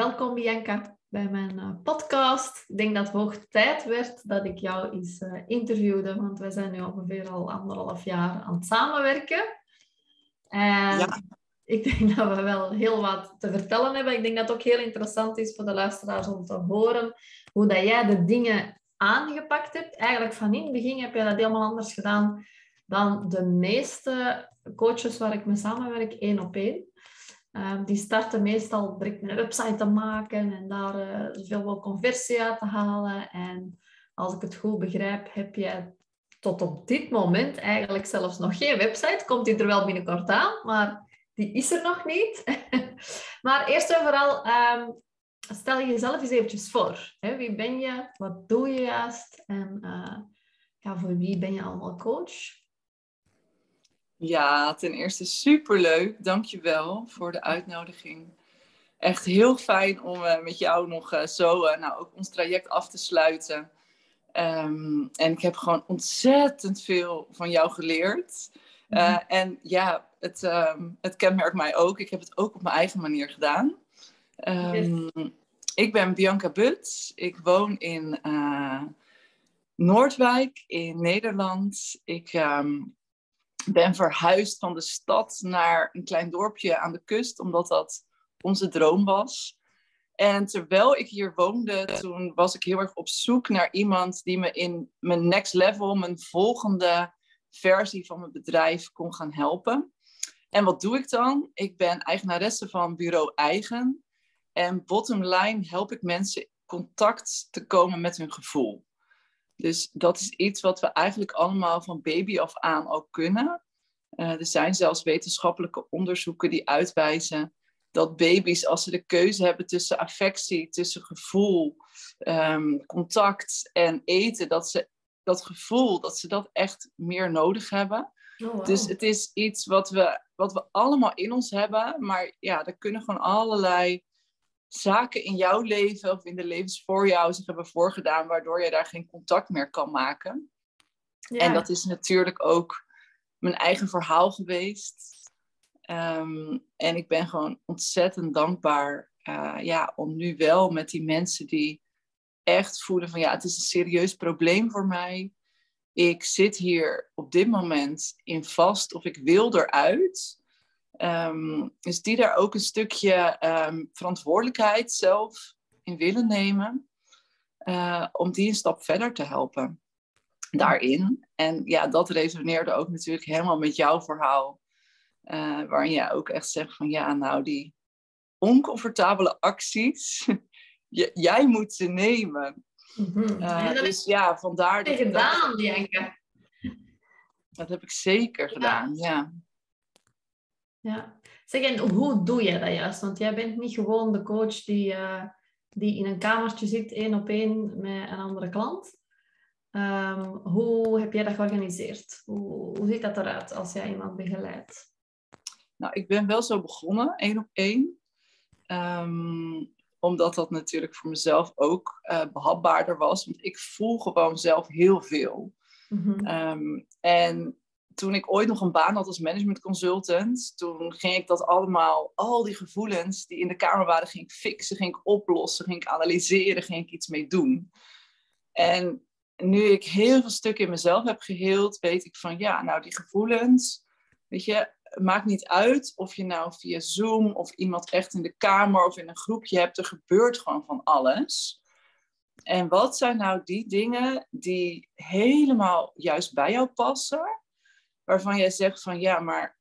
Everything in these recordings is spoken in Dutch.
welkom Bianca bij mijn uh, podcast. Ik denk dat het hoog tijd werd dat ik jou eens uh, interviewde, want we zijn nu ongeveer al anderhalf jaar aan het samenwerken. En ja. ik denk dat we wel heel wat te vertellen hebben. Ik denk dat het ook heel interessant is voor de luisteraars om te horen hoe dat jij de dingen aangepakt hebt. Eigenlijk van in het begin heb je dat helemaal anders gedaan dan de meeste coaches waar ik mee samenwerk, één op één. Um, die starten meestal direct een website te maken en daar uh, mogelijk conversie uit te halen. En als ik het goed begrijp, heb je tot op dit moment eigenlijk zelfs nog geen website. Komt die er wel binnenkort aan, maar die is er nog niet. maar eerst en vooral, um, stel je jezelf eens eventjes voor. Hè? Wie ben je? Wat doe je juist? En uh, ja, voor wie ben je allemaal coach? Ja, ten eerste superleuk. Dankjewel voor de uitnodiging. Echt heel fijn om uh, met jou nog uh, zo uh, nou, ook ons traject af te sluiten. Um, en ik heb gewoon ontzettend veel van jou geleerd. Mm En ja, het, um, het kenmerkt mij ook. Ik heb het ook op mijn eigen manier gedaan. Um, yes. Ik ben Bianca Buts. Ik woon in Noordwijk in Nederland. Ik ben verhuisd van de stad naar een klein dorpje aan de kust, omdat dat onze droom was. En terwijl ik hier woonde, toen was ik heel erg op zoek naar iemand die me in mijn next level, mijn volgende versie van mijn bedrijf kon gaan helpen. En wat doe ik dan? Ik ben eigenaresse van Bureau Eigen. En bottom line help ik mensen contact te komen met hun gevoel. Dus dat is iets wat we eigenlijk allemaal van baby af aan ook kunnen. Uh, er zijn zelfs wetenschappelijke onderzoeken die uitwijzen dat baby's, als ze de keuze hebben tussen affectie, tussen gevoel, um, contact en eten, dat ze dat gevoel, dat ze dat echt meer nodig hebben. Oh, wow. Dus het is iets wat we, wat we allemaal in ons hebben, maar ja, er kunnen gewoon allerlei zaken in jouw leven of in de levens voor jou zich hebben voorgedaan, waardoor je daar geen contact meer kan maken. Ja. En dat is natuurlijk ook mijn eigen verhaal geweest. Um, en ik ben gewoon ontzettend dankbaar uh, ja, om nu wel met die mensen die echt voelen van ja, het is een serieus probleem voor mij. Ik zit hier op dit moment in vast of ik wil eruit. Um, dus die daar ook een stukje um, verantwoordelijkheid zelf in willen nemen. Uh, om die een stap verder te helpen daarin. En ja, dat resoneerde ook natuurlijk helemaal met jouw verhaal. Uh, waarin jij ook echt zegt van ja, nou die oncomfortabele acties, jij moet ze nemen. Uh, dus ja, vandaar dat... gedaan, Bianca. Dat heb ik zeker ja. gedaan, ja. Ja. Zeg, en hoe doe je dat juist? Want jij bent niet gewoon de coach die, uh, die in een kamertje zit, één op één, met een andere klant. Um, hoe heb jij dat georganiseerd? Hoe, hoe ziet dat eruit als jij iemand begeleidt? Nou, ik ben wel zo begonnen, één op één. Um, omdat dat natuurlijk voor mezelf ook uh, behapbaarder was. Want ik voel gewoon zelf heel veel. Mm-hmm. Um, en toen ik ooit nog een baan had als management consultant, toen ging ik dat allemaal, al die gevoelens die in de kamer waren, ging ik fixen, ging ik oplossen, ging ik analyseren, ging ik iets mee doen. En nu ik heel veel stukken in mezelf heb geheeld, weet ik van ja, nou die gevoelens, weet je, maakt niet uit of je nou via Zoom of iemand echt in de kamer of in een groepje hebt, er gebeurt gewoon van alles. En wat zijn nou die dingen die helemaal juist bij jou passen, waarvan jij zegt van ja, maar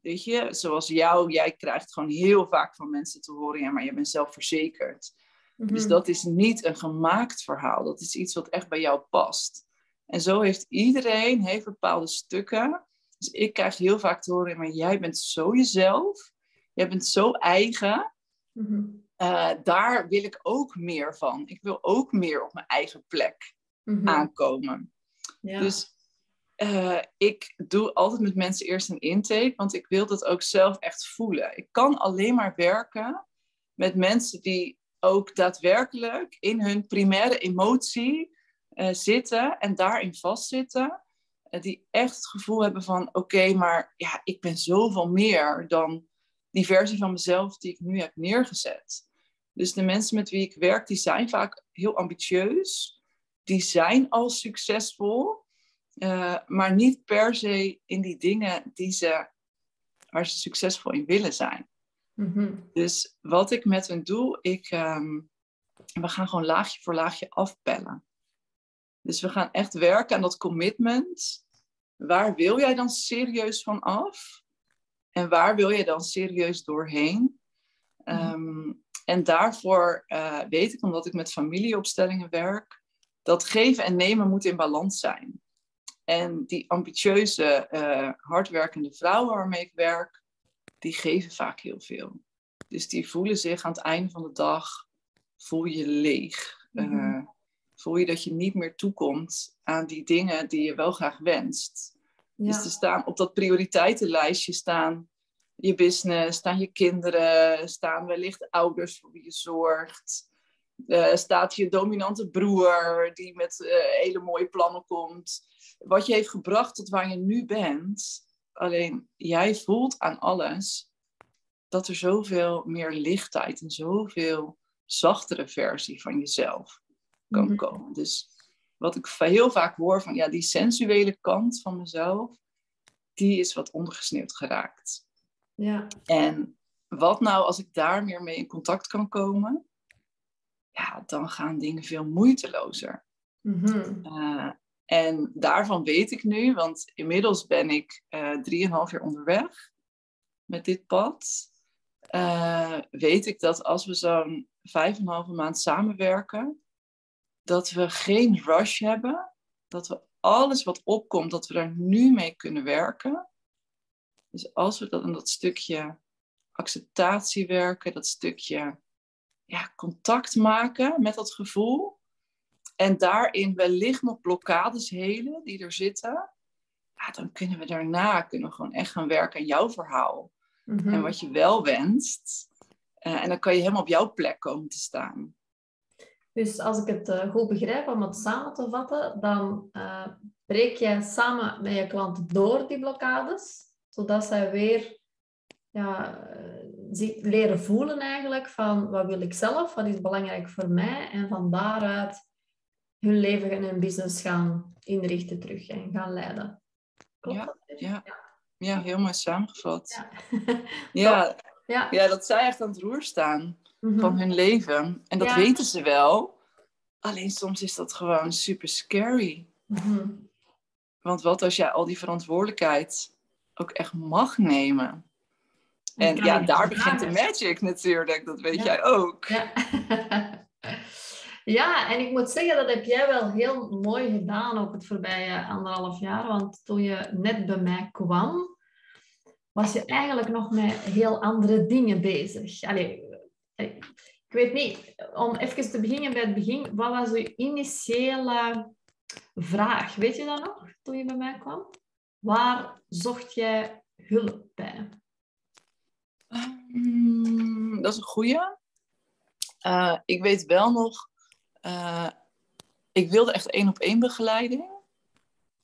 weet je, zoals jou, jij krijgt gewoon heel vaak van mensen te horen, ja, maar je bent zelfverzekerd. Dus mhm. dat is niet een gemaakt verhaal. Dat is iets wat echt bij jou past. En zo heeft iedereen heeft bepaalde stukken. Dus ik krijg heel vaak te horen, maar jij bent zo jezelf. Jij bent zo eigen. Mhm. uh, daar wil ik ook meer van. Ik wil ook meer op mijn eigen plek mhm. aankomen. Ja. Dus uh, ik doe altijd met mensen eerst een intake, want ik wil dat ook zelf echt voelen. Ik kan alleen maar werken met mensen die ook daadwerkelijk in hun primaire emotie uh, zitten en daarin vastzitten. Uh, die echt het gevoel hebben van oké, maar ja, ik ben zoveel meer dan die versie van mezelf die ik nu heb neergezet. Dus de mensen met wie ik werk, die zijn vaak heel ambitieus. Die zijn al succesvol, uh, maar niet per se in die dingen die ze, waar ze succesvol in willen zijn. Mhm. Dus wat ik met hen doe, ik, ehm, we gaan gewoon laagje voor laagje afpellen. Dus we gaan echt werken aan dat commitment. Waar wil jij dan serieus van af? En waar wil je dan serieus doorheen? Ehm, en daarvoor uh, weet ik, omdat ik met familieopstellingen werk, dat geven en nemen moet in balans zijn. En die ambitieuze, uh, hardwerkende vrouwen waarmee ik werk, die geven vaak heel veel. Dus die voelen zich aan het einde van de dag, voel je leeg. Uh, voel je dat je niet meer toekomt aan die dingen die je wel graag wenst. Dus er staan op dat prioriteitenlijstje staan je business, staan je kinderen, staan wellicht ouders voor wie je zorgt. Uh, staat je dominante broer die met uh, hele mooie plannen komt. Wat je heeft gebracht tot waar je nu bent. Alleen jij voelt aan alles dat er zoveel meer lichtheid en zoveel zachtere versie van jezelf kan mhm. komen. Dus wat ik heel vaak hoor van ja, die sensuele kant van mezelf, die is wat ondergesneeuwd geraakt. Ja. En wat nou als ik daar meer mee in contact kan komen? Ja, dan gaan dingen veel moeitelozer. Mm en daarvan weet ik nu, want inmiddels ben ik uh, drieënhalf jaar onderweg met dit pad. Uh, weet ik dat als we zo'n vijf en een halve maand samenwerken, dat we geen rush hebben. Dat we alles wat opkomt, dat we daar nu mee kunnen werken. Dus als we dat in dat stukje acceptatie werken, dat stukje ja, contact maken met dat gevoel. En daarin wellicht nog blokkades helen die er zitten. Ja, dan kunnen we daarna kunnen we gewoon echt gaan werken aan jouw verhaal. Mhm. En wat je wel wenst. Uh, en dan kan je helemaal op jouw plek komen te staan. Dus als ik het uh, goed begrijp, om het samen te vatten, dan uh, breek jij samen met je klant door die blokkades, zodat zij weer ja, leren voelen eigenlijk van wat wil ik zelf, wat is belangrijk voor mij en van daaruit hun leven en hun business gaan inrichten terug en gaan leiden. Klopt ja, dat? Ja. ja, heel mooi samengevat. Ja. ja. ja. Ja. dat zij echt aan het roer staan Mhm. van hun leven. En dat Ja. weten ze wel. Alleen soms is dat gewoon super scary. Mhm. Want wat als jij al die verantwoordelijkheid ook echt mag nemen? En ja, daar begint de magic natuurlijk. Dat weet Ja. jij ook. Ja. ja, en ik moet zeggen, dat heb jij wel heel mooi gedaan ook het voorbije anderhalf jaar. Want toen je net bij mij kwam, was je eigenlijk nog met heel andere dingen bezig. Allee, ik weet niet, om even te beginnen bij het begin, wat was je initiële vraag? Weet je dat nog, toen je bij mij kwam? Waar zocht jij hulp bij? Hmm, dat is een goeie. Eh, ik weet wel nog, eh, ik wilde echt één op één begeleiding.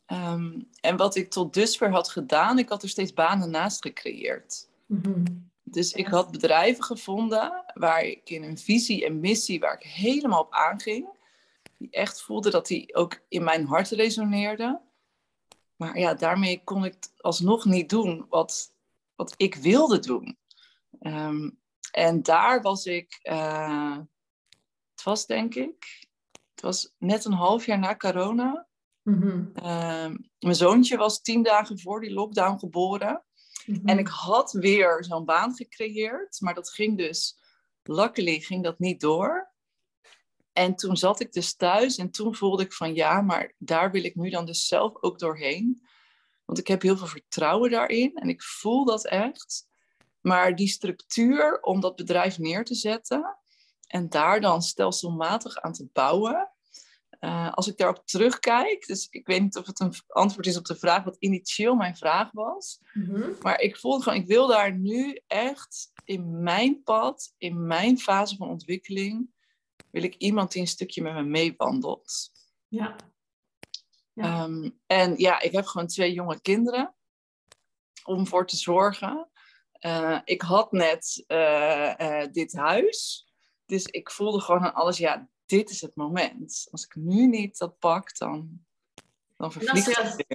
Ehm, en wat ik tot dusver had gedaan, ik had er steeds banen naast gecreëerd. Mhm. Dus ik had bedrijven gevonden waar ik in een visie en missie, waar ik helemaal op aanging. Die echt voelde dat die ook in mijn hart resoneerde. Maar ja, daarmee kon ik alsnog niet doen wat, wat ik wilde doen. Ehm, en daar was ik, eh, het was denk ik, het was net een half jaar na corona. Mhm. Ehm, mijn zoontje was tien dagen voor die lockdown geboren. Mhm. En ik had weer zo'n baan gecreëerd, maar dat ging dus, luckily ging dat niet door. En toen zat ik dus thuis en toen voelde ik van ja, maar daar wil ik nu dan dus zelf ook doorheen. Want ik heb heel veel vertrouwen daarin en ik voel dat echt. Maar die structuur om dat bedrijf neer te zetten en daar dan stelselmatig aan te bouwen. eh, als ik daarop terugkijk, dus ik weet niet of het een antwoord is op de vraag wat initieel mijn vraag was. Mhm. Maar ik voelde gewoon, ik wil daar nu echt in mijn pad, in mijn fase van ontwikkeling, wil ik iemand die een stukje met me meewandelt. Ja. Ja. Ehm, en ja, ik heb gewoon twee jonge kinderen om voor te zorgen. Eh, ik had net eh, eh, dit huis. Dus ik voelde gewoon aan alles, ja, dit is het moment. Als ik nu niet dat pak, dan, dan vervliegt het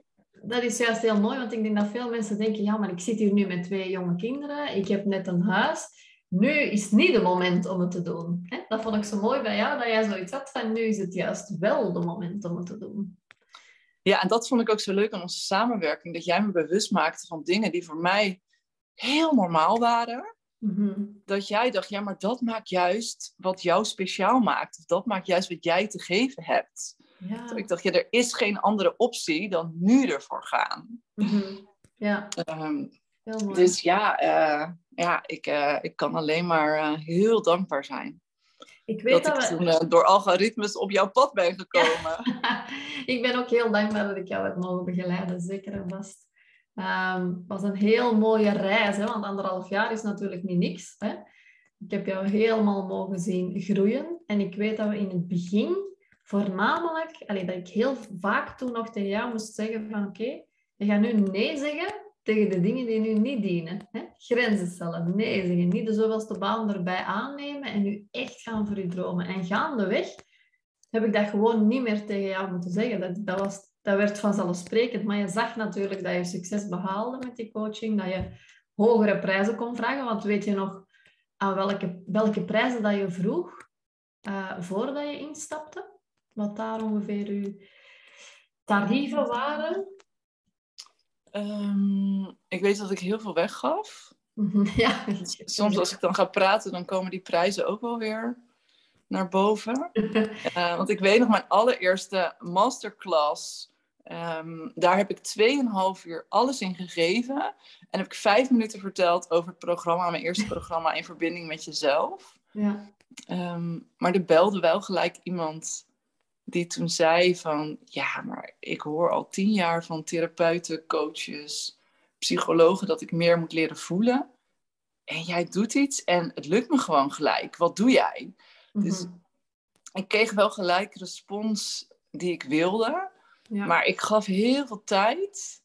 dat is juist heel mooi, want ik denk dat veel mensen denken, ja, maar ik zit hier nu met twee jonge kinderen, ik heb net een huis, nu is het niet de moment om het te doen. Dat vond ik zo mooi bij jou, dat jij zoiets had van, nu is het juist wel de moment om het te doen. Ja, en dat vond ik ook zo leuk aan onze samenwerking, dat jij me bewust maakte van dingen die voor mij heel normaal waren. Mhm. Dat jij dacht, ja, maar dat maakt juist wat jou speciaal maakt. Of dat maakt juist wat jij te geven hebt. Ja. Ik dacht, ja, er is geen andere optie dan nu ervoor gaan. Mhm. Ja. Ehm, heel mooi. Dus ja, uh, ja ik, uh, ik kan alleen maar uh, heel dankbaar zijn. Ik weet dat, dat ik we... toen door algoritmes op jouw pad ben gekomen. ik ben ook heel dankbaar dat ik jou heb mogen begeleiden, zeker en vast. Um, was een heel mooie reis, hè, want anderhalf jaar is natuurlijk niet niks. Hè. Ik heb jou helemaal mogen zien groeien. En ik weet dat we in het begin voornamelijk, dat ik heel vaak toen nog tegen jou moest zeggen van oké, je gaat nu nee zeggen tegen de dingen die nu niet dienen. Hè? Grenzen stellen, nee zeggen, niet de zoveelste baan erbij aannemen en nu echt gaan voor je dromen. En gaandeweg heb ik dat gewoon niet meer tegen jou moeten zeggen. Dat, dat, was, dat werd vanzelfsprekend. Maar je zag natuurlijk dat je succes behaalde met die coaching, dat je hogere prijzen kon vragen. Want weet je nog aan welke, welke prijzen dat je vroeg uh, voordat je instapte? wat daar ongeveer uw tarieven waren? Um, ik weet dat ik heel veel weggaf. ja. Soms als ik dan ga praten, dan komen die prijzen ook wel weer naar boven. uh, want ik weet nog mijn allereerste masterclass. Um, daar heb ik 2,5 uur alles in gegeven. En heb ik vijf minuten verteld over het programma, mijn eerste programma in verbinding met jezelf. Ja. Um, maar er belde wel gelijk iemand die toen zei van, ja, maar ik hoor al tien jaar van therapeuten, coaches, psychologen dat ik meer moet leren voelen. En jij doet iets en het lukt me gewoon gelijk. Wat doe jij? Dus ik kreeg wel gelijk respons die ik wilde. Maar ik gaf heel veel tijd.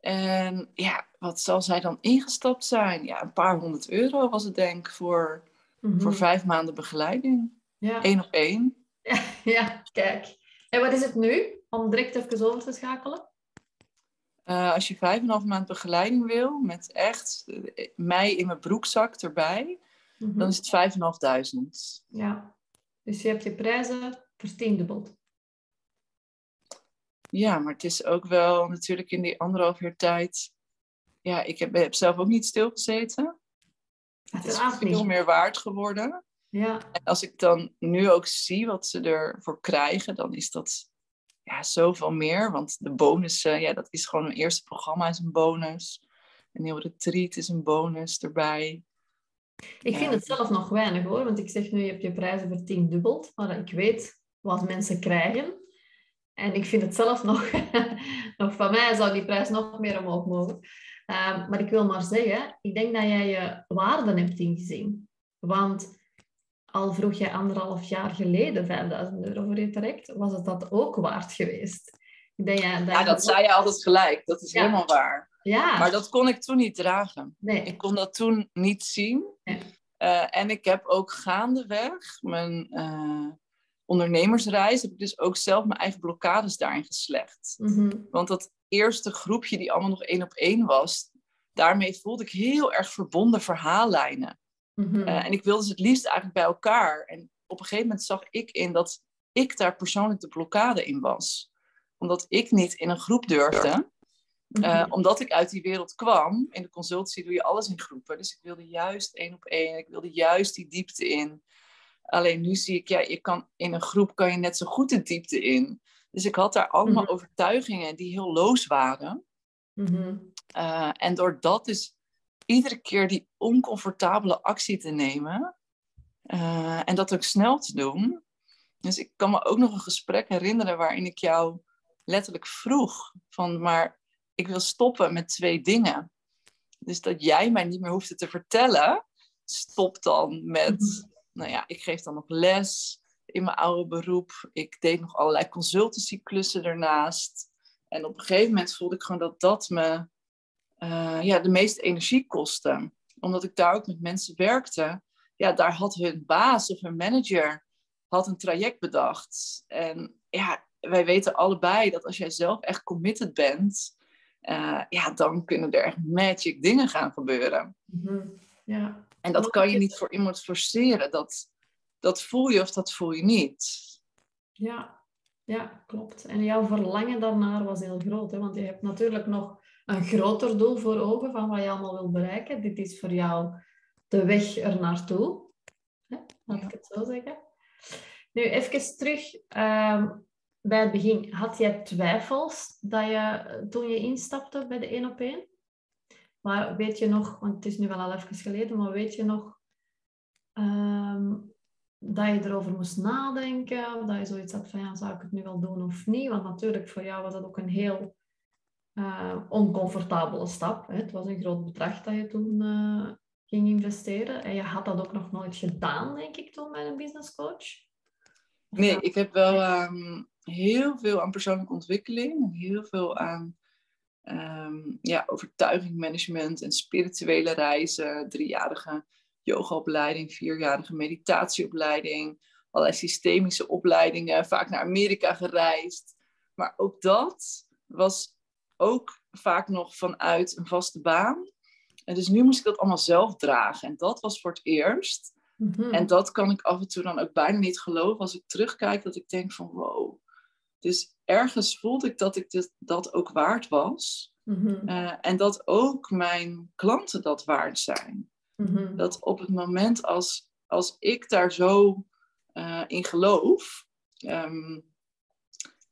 En ja, wat zal zij dan ingestapt zijn? Ja, een paar honderd euro was het denk ik voor, voor mhm. vijf maanden begeleiding. Ja. Eén op één. Ja, kijk. En wat is het nu? Om direct even over te schakelen? Uh, als je vijf en een half maand begeleiding wil, met echt uh, mij in mijn broekzak erbij, mhm. dan is het vijf en half duizend. Ja, dus je hebt je prijzen vertiendubbeld. Ja, maar het is ook wel natuurlijk in die anderhalf jaar tijd. Ja, ik heb, heb zelf ook niet stilgezeten. Het is veel meer waard geworden. Ja. En als ik dan nu ook zie wat ze ervoor krijgen, dan is dat ja, zoveel meer. Want de bonussen, ja, dat is gewoon een eerste programma is een bonus. Een nieuw retreat is een bonus erbij. Ik vind het zelf nog weinig hoor, want ik zeg nu, je hebt je prijzen vertiendubbeld. Maar ik weet wat mensen krijgen. En ik vind het zelf nog, nog van mij zou die prijs nog meer omhoog mogen. Uh, maar ik wil maar zeggen, ik denk dat jij je waarden hebt ingezien. Want al vroeg je anderhalf jaar geleden 5000 euro voor je traject, was het dat ook waard geweest? Ik denk, ja, dat, ja, dat zei je altijd gelijk. Dat is helemaal waar. Ja. Maar dat kon ik toen niet dragen. Nee. Ik kon dat toen niet zien. Uh, en ik heb ook gaandeweg mijn uh, ondernemersreis, heb ik dus ook zelf mijn eigen blokkades daarin geslecht. Mm Want dat eerste groepje die allemaal nog één op één was, daarmee voelde ik heel erg verbonden verhaallijnen. Mhm. Eh, en ik wilde ze het liefst eigenlijk bij elkaar. En op een gegeven moment zag ik in dat ik daar persoonlijk de blokkade in was. Omdat ik niet in een groep durfde. Eh, mhm. omdat ik uit die wereld kwam. In de consultancy doe je alles in groepen. Dus ik wilde juist één op één. Ik wilde juist die diepte in. Alleen nu zie ik, ja, je kan, in een groep kan je net zo goed de diepte in. Dus ik had daar allemaal mhm. overtuigingen die heel loos waren. Uh, en door dat dus iedere keer die oncomfortabele actie te nemen uh, en dat ook snel te doen. Dus ik kan me ook nog een gesprek herinneren waarin ik jou letterlijk vroeg van, maar ik wil stoppen met twee dingen. Dus dat jij mij niet meer hoefde te vertellen, stop dan met, mhm. nou ja, ik geef dan nog les in mijn oude beroep. Ik deed nog allerlei consultancy-klussen ernaast. En op een gegeven moment voelde ik gewoon dat dat me uh, ja, de meeste energie kostte. Omdat ik daar ook met mensen werkte ja, daar had hun baas of hun manager had een traject bedacht. En ja, wij weten allebei dat als jij zelf echt committed bent, uh, ja, dan kunnen er echt magic dingen gaan gebeuren. Mhm. Ja. En dat kan je niet voor iemand forceren. Dat, dat voel je of dat voel je niet. Ja, ja klopt. En jouw verlangen daarnaar was heel groot. Hè? Want je hebt natuurlijk nog een groter doel voor ogen van wat je allemaal wil bereiken. Dit is voor jou de weg er naartoe. Laat ik het zo zeggen. Nu, even terug ehm, bij het begin. Had jij twijfels dat je, toen je instapte bij de 1 op 1? Maar weet je nog, want het is nu wel al even geleden, maar weet je nog ehm, dat je erover moest nadenken? Of dat je zoiets had van, ja, zou ik het nu wel doen of niet? Want natuurlijk, voor jou was dat ook een heel uh, oncomfortabele stap. Hè? Het was een groot bedrag dat je toen uh, ging investeren. En je had dat ook nog nooit gedaan, denk ik, toen met een business coach. Nee, ik heb wel um, heel veel aan persoonlijke ontwikkeling. Heel veel aan um, ja, overtuigingmanagement en spirituele reizen. Driejarige yogaopleiding, vierjarige meditatieopleiding. Allerlei systemische opleidingen. Vaak naar Amerika gereisd. Maar ook dat was ook vaak nog vanuit een vaste baan. En dus nu moest ik dat allemaal zelf dragen. En dat was voor het eerst. Mhm. En dat kan ik af en toe dan ook bijna niet geloven als ik terugkijk. Dat ik denk van wow. Dus ergens voelde ik dat ik dit, dat ook waard was. Mhm. Eh, en dat ook mijn klanten dat waard zijn. Mhm. Dat op het moment als, als ik daar zo uh, in geloof. Ehm,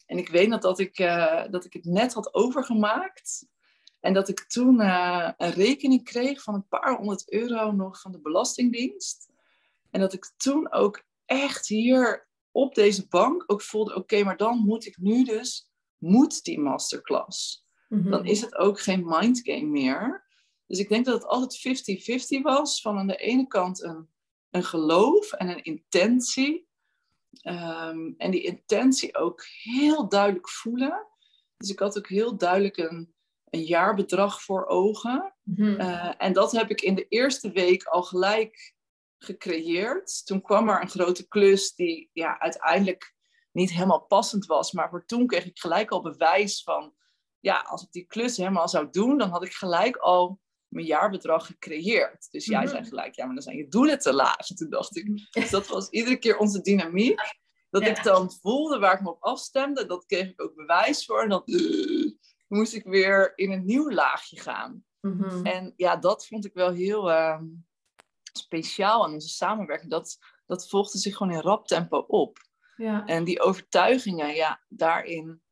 en ik weet nog dat ik, uh, dat ik het net had overgemaakt. En dat ik toen een rekening kreeg van een paar honderd euro nog van de Belastingdienst. En dat ik toen ook echt hier op deze bank ook voelde, oké, maar dan moet ik nu dus, moet die masterclass. Mhm. Dan is het ook geen mindgame meer. Dus ik denk dat het altijd 50-50 was van aan de ene kant een, een geloof en een intentie. Um, en die intentie ook heel duidelijk voelen. Dus ik had ook heel duidelijk een, een jaarbedrag voor ogen. Mhm. Uh, en dat heb ik in de eerste week al gelijk gecreëerd. Toen kwam er een grote klus die ja, uiteindelijk niet helemaal passend was. Maar voor toen kreeg ik gelijk al bewijs van... Ja, als ik die klus helemaal zou doen, dan had ik gelijk al mijn jaarbedrag gecreëerd. Dus jij mhm. zei gelijk, ja, maar dan zijn je doelen te laag. toen dacht ik, dus dat was iedere keer onze dynamiek. Dat ik dan voelde waar ik me op afstemde. Dat kreeg ik ook bewijs voor. En dan uh, moest ik weer in een nieuw laagje gaan. Mhm. En ja, dat vond ik wel heel uh, speciaal aan onze samenwerking. Dat, dat volgde zich gewoon in rap tempo op. Ja. En die overtuigingen, ja, daarin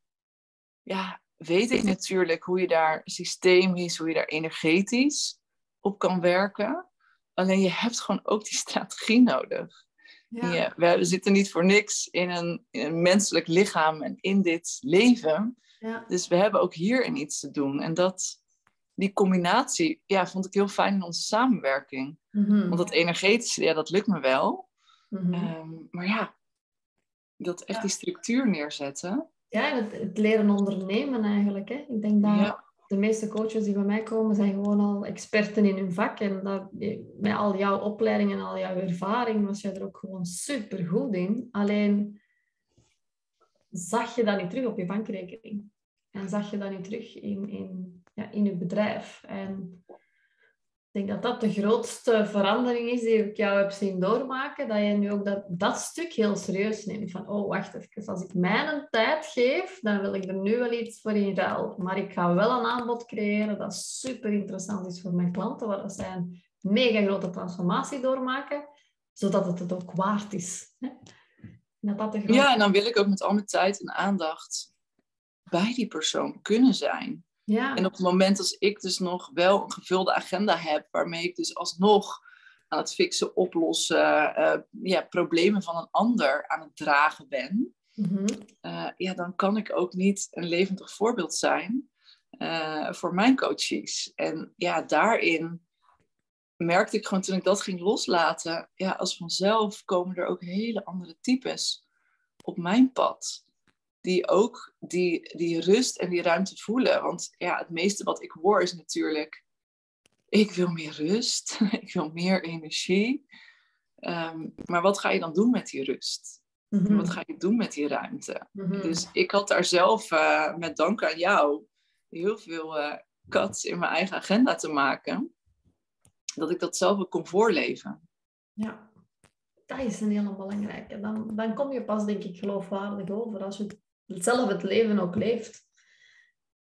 ja, weet ik natuurlijk hoe je daar systemisch, hoe je daar energetisch op kan werken. Alleen je hebt gewoon ook die strategie nodig. Ja. we zitten niet voor niks in een, in een menselijk lichaam en in dit leven. Ja. Dus we hebben ook hierin iets te doen. En dat, die combinatie ja, vond ik heel fijn in onze samenwerking. Mhm. Want dat energetische, ja, dat lukt me wel. Mhm. Ehm, maar ja, dat echt die structuur neerzetten. Ja, het, het, leren ondernemen eigenlijk. Hè. Ik denk dat de meeste coaches die bij mij komen, zijn gewoon al experten in hun vak. En dat, met al jouw opleiding en al jouw ervaring was je er ook gewoon super goed in. Alleen zag je dat niet terug op je bankrekening. En zag je dat niet terug in, in, ja, in je bedrijf. En ik denk dat dat de grootste verandering is die ik jou heb zien doormaken. Dat je nu ook dat, dat stuk heel serieus neemt. Van, oh, wacht even. Als ik mijn tijd geef, dan wil ik er nu wel iets voor in ruil. Maar ik ga wel een aanbod creëren dat super interessant is voor mijn klanten. Waar zij een mega grote transformatie doormaken. Zodat het het ook waard is. Dat dat de. Ja, en dan wil ik ook met al mijn tijd en aandacht bij die persoon kunnen zijn. Ja. En op het moment als ik dus nog wel een gevulde agenda heb, waarmee ik dus alsnog aan het fixen, oplossen, uh, ja, problemen van een ander aan het dragen ben, mm ja, dan kan ik ook niet een levendig voorbeeld zijn uh, voor mijn coaches. En ja, daarin merkte ik gewoon toen ik dat ging loslaten, ja, als vanzelf komen er ook hele andere types op mijn pad die ook die, die rust en die ruimte voelen. Want ja, het meeste wat ik hoor is natuurlijk, ik wil meer rust, ik wil meer energie. Ehm, maar wat ga je dan doen met die rust? Mhm. Wat ga je doen met die ruimte? Mhm. Dus ik had daar zelf, eh, met dank aan jou, heel veel cuts in mijn eigen agenda te maken. Dat ik dat zelf ook kon voorleven. Ja, dat is een hele belangrijke. Dan, dan kom je pas, denk ik, geloofwaardig over als je het, zelf het leven ook leeft.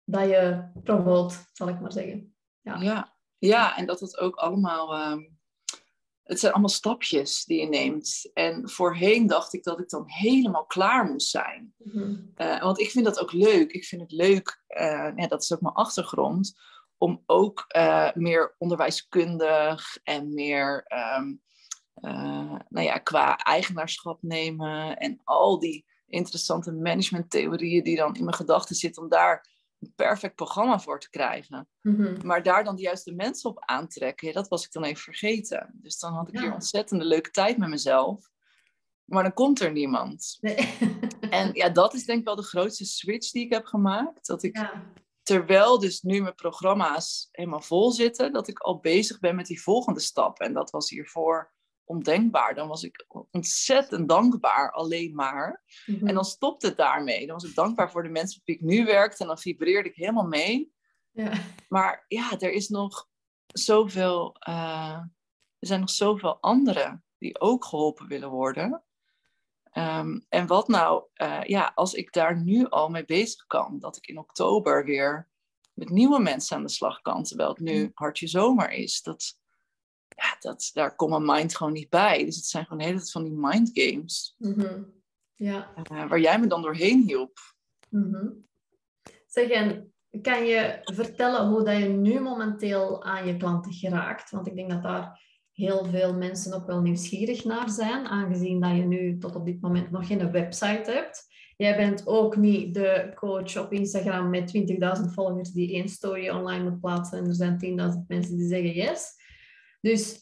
Dat je promoot, zal ik maar zeggen. Ja. Ja, ja en dat het ook allemaal. ehm, het zijn allemaal stapjes die je neemt. En voorheen dacht ik dat ik dan helemaal klaar moest zijn. Mhm. Eh, want ik vind dat ook leuk. Ik vind het leuk, eh, ja, dat is ook mijn achtergrond, om ook eh, meer onderwijskundig en meer ehm, eh, nou ja, qua eigenaarschap nemen en al die interessante managementtheorieën die dan in mijn gedachten zitten, om daar een perfect programma voor te krijgen. Mhm. Maar daar dan de juiste mensen op aantrekken, dat was ik dan even vergeten. Dus dan had ik hier ontzettende leuke tijd met mezelf. Maar dan komt er niemand. Nee. En ja, dat is denk ik wel de grootste switch die ik heb gemaakt. Dat ik, ja. terwijl dus nu mijn programma's helemaal vol zitten, dat ik al bezig ben met die volgende stap. En dat was hiervoor ondenkbaar. Dan was ik ontzettend dankbaar, alleen maar. Mhm. En dan stopte het daarmee. Dan was ik dankbaar voor de mensen met wie ik nu werkte. En dan vibreerde ik helemaal mee. ja. Maar ja, er is nog zoveel. eh, er zijn nog zoveel anderen die ook geholpen willen worden. Ehm, en wat nou, eh, ja, als ik daar nu al mee bezig kan, dat ik in oktober weer met nieuwe mensen aan de slag kan, terwijl het nu hartje zomer is, dat, ja, dat, daar komt mijn mind gewoon niet bij. Dus het zijn gewoon de hele tijd van die mind games, Mhm. ja. eh, waar jij me dan doorheen hielp. Zeg, en kan je vertellen hoe dat je nu momenteel aan je klanten geraakt? Want ik denk dat daar heel veel mensen ook wel nieuwsgierig naar zijn, aangezien dat je nu tot op dit moment nog geen website hebt. Jij bent ook niet de coach op Instagram met 20.000 volgers die één story online moet plaatsen en er zijn 10.000 mensen die zeggen yes. Dus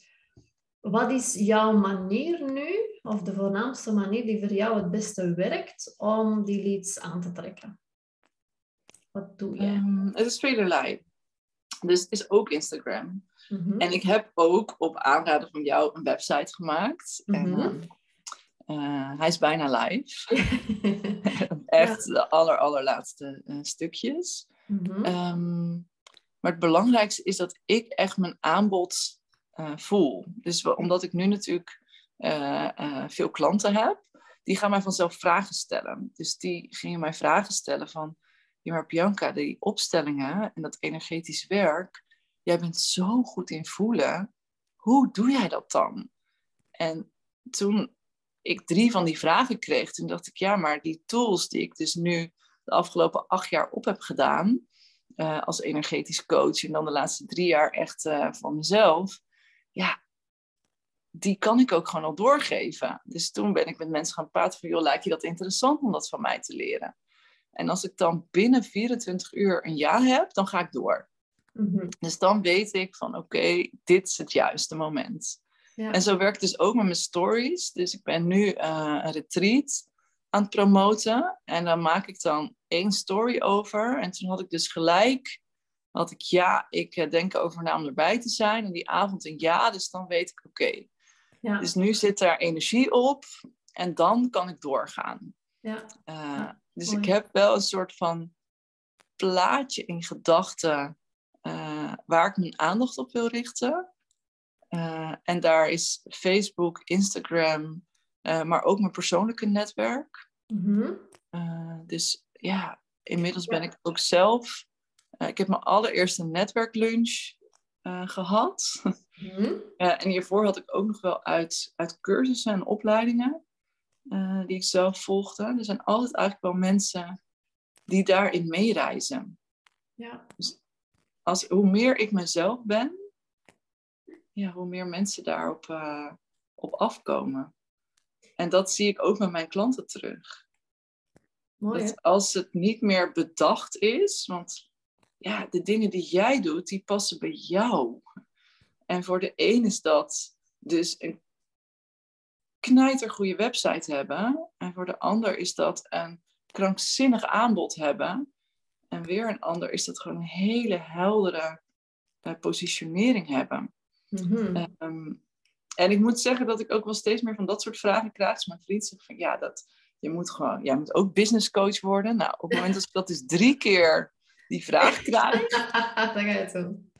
wat is jouw manier nu, of de voornaamste manier die voor jou het beste werkt om die leads aan te trekken? Wat doe jij? Ehm, het is velerlei. Dus het is ook Instagram. Mhm. En ik heb ook op aanraden van jou een website gemaakt. En, Mhm. ehm, eh, hij is bijna live. Echt de aller, allerlaatste eh, stukjes. Mhm. Ehm, maar het belangrijkste is dat ik echt mijn aanbod eh, voel. Dus we- omdat ik nu natuurlijk eh, eh, veel klanten heb, die gaan mij vanzelf vragen stellen. Dus die gingen mij vragen stellen van, ja maar Bianca, die opstellingen en dat energetisch werk, jij bent zo goed in voelen. Hoe doe jij dat dan? En toen ik drie van die vragen kreeg, toen dacht ik, ja, maar die tools die ik dus nu de afgelopen acht jaar op heb gedaan, als energetisch coach en dan de laatste drie jaar echt eh, van mezelf, ja, die kan ik ook gewoon al doorgeven. Dus toen ben ik met mensen gaan praten van, joh, lijkt je dat interessant om dat van mij te leren? En als ik dan binnen 24 uur een ja heb, dan ga ik door. Mhm. Dus dan weet ik van, oké, dit is het juiste moment. Ja. En zo werkt het dus ook met mijn stories. Dus ik ben nu eh, een retreat aan het promoten. En dan maak ik dan één story over. En toen had ik dus gelijk, had ik ja, ik eh, denk over na om erbij te zijn. En die avond een ja, dus dan weet ik oké. ja. Dus nu zit daar energie op. En dan kan ik doorgaan. ja. Uh, dus mooi. ik heb wel een soort van plaatje in gedachten uh, waar ik mijn aandacht op wil richten. Uh, en daar is Facebook, Instagram, maar ook mijn persoonlijke netwerk. Mhm. dus ja, inmiddels ben ik ook zelf. Ik heb mijn allereerste netwerklunch gehad. Mhm. en hiervoor had ik ook nog wel uit, uit cursussen en opleidingen. Uh, die ik zelf volgde. Er zijn altijd eigenlijk wel mensen die daarin meereizen. Ja. Dus als, hoe meer ik mezelf ben, ja, hoe meer mensen daarop uh, op afkomen. En dat zie ik ook met mijn klanten terug. Mooi, dat als het niet meer bedacht is, want ja, de dingen die jij doet, die passen bij jou. En voor de een is dat dus een knijtergoede website hebben. En voor de ander is dat een krankzinnig aanbod hebben. En weer een ander is dat gewoon een hele heldere uh, positionering hebben. Mm -hmm. um, en ik moet zeggen dat ik ook wel steeds meer van dat soort vragen krijg. Dus mijn vriend zegt van ja, dat, je moet gewoon, jij moet ook business coach worden. Nou, op het moment dat ik dat dus drie keer die vraag krijg, dan ga je het doen.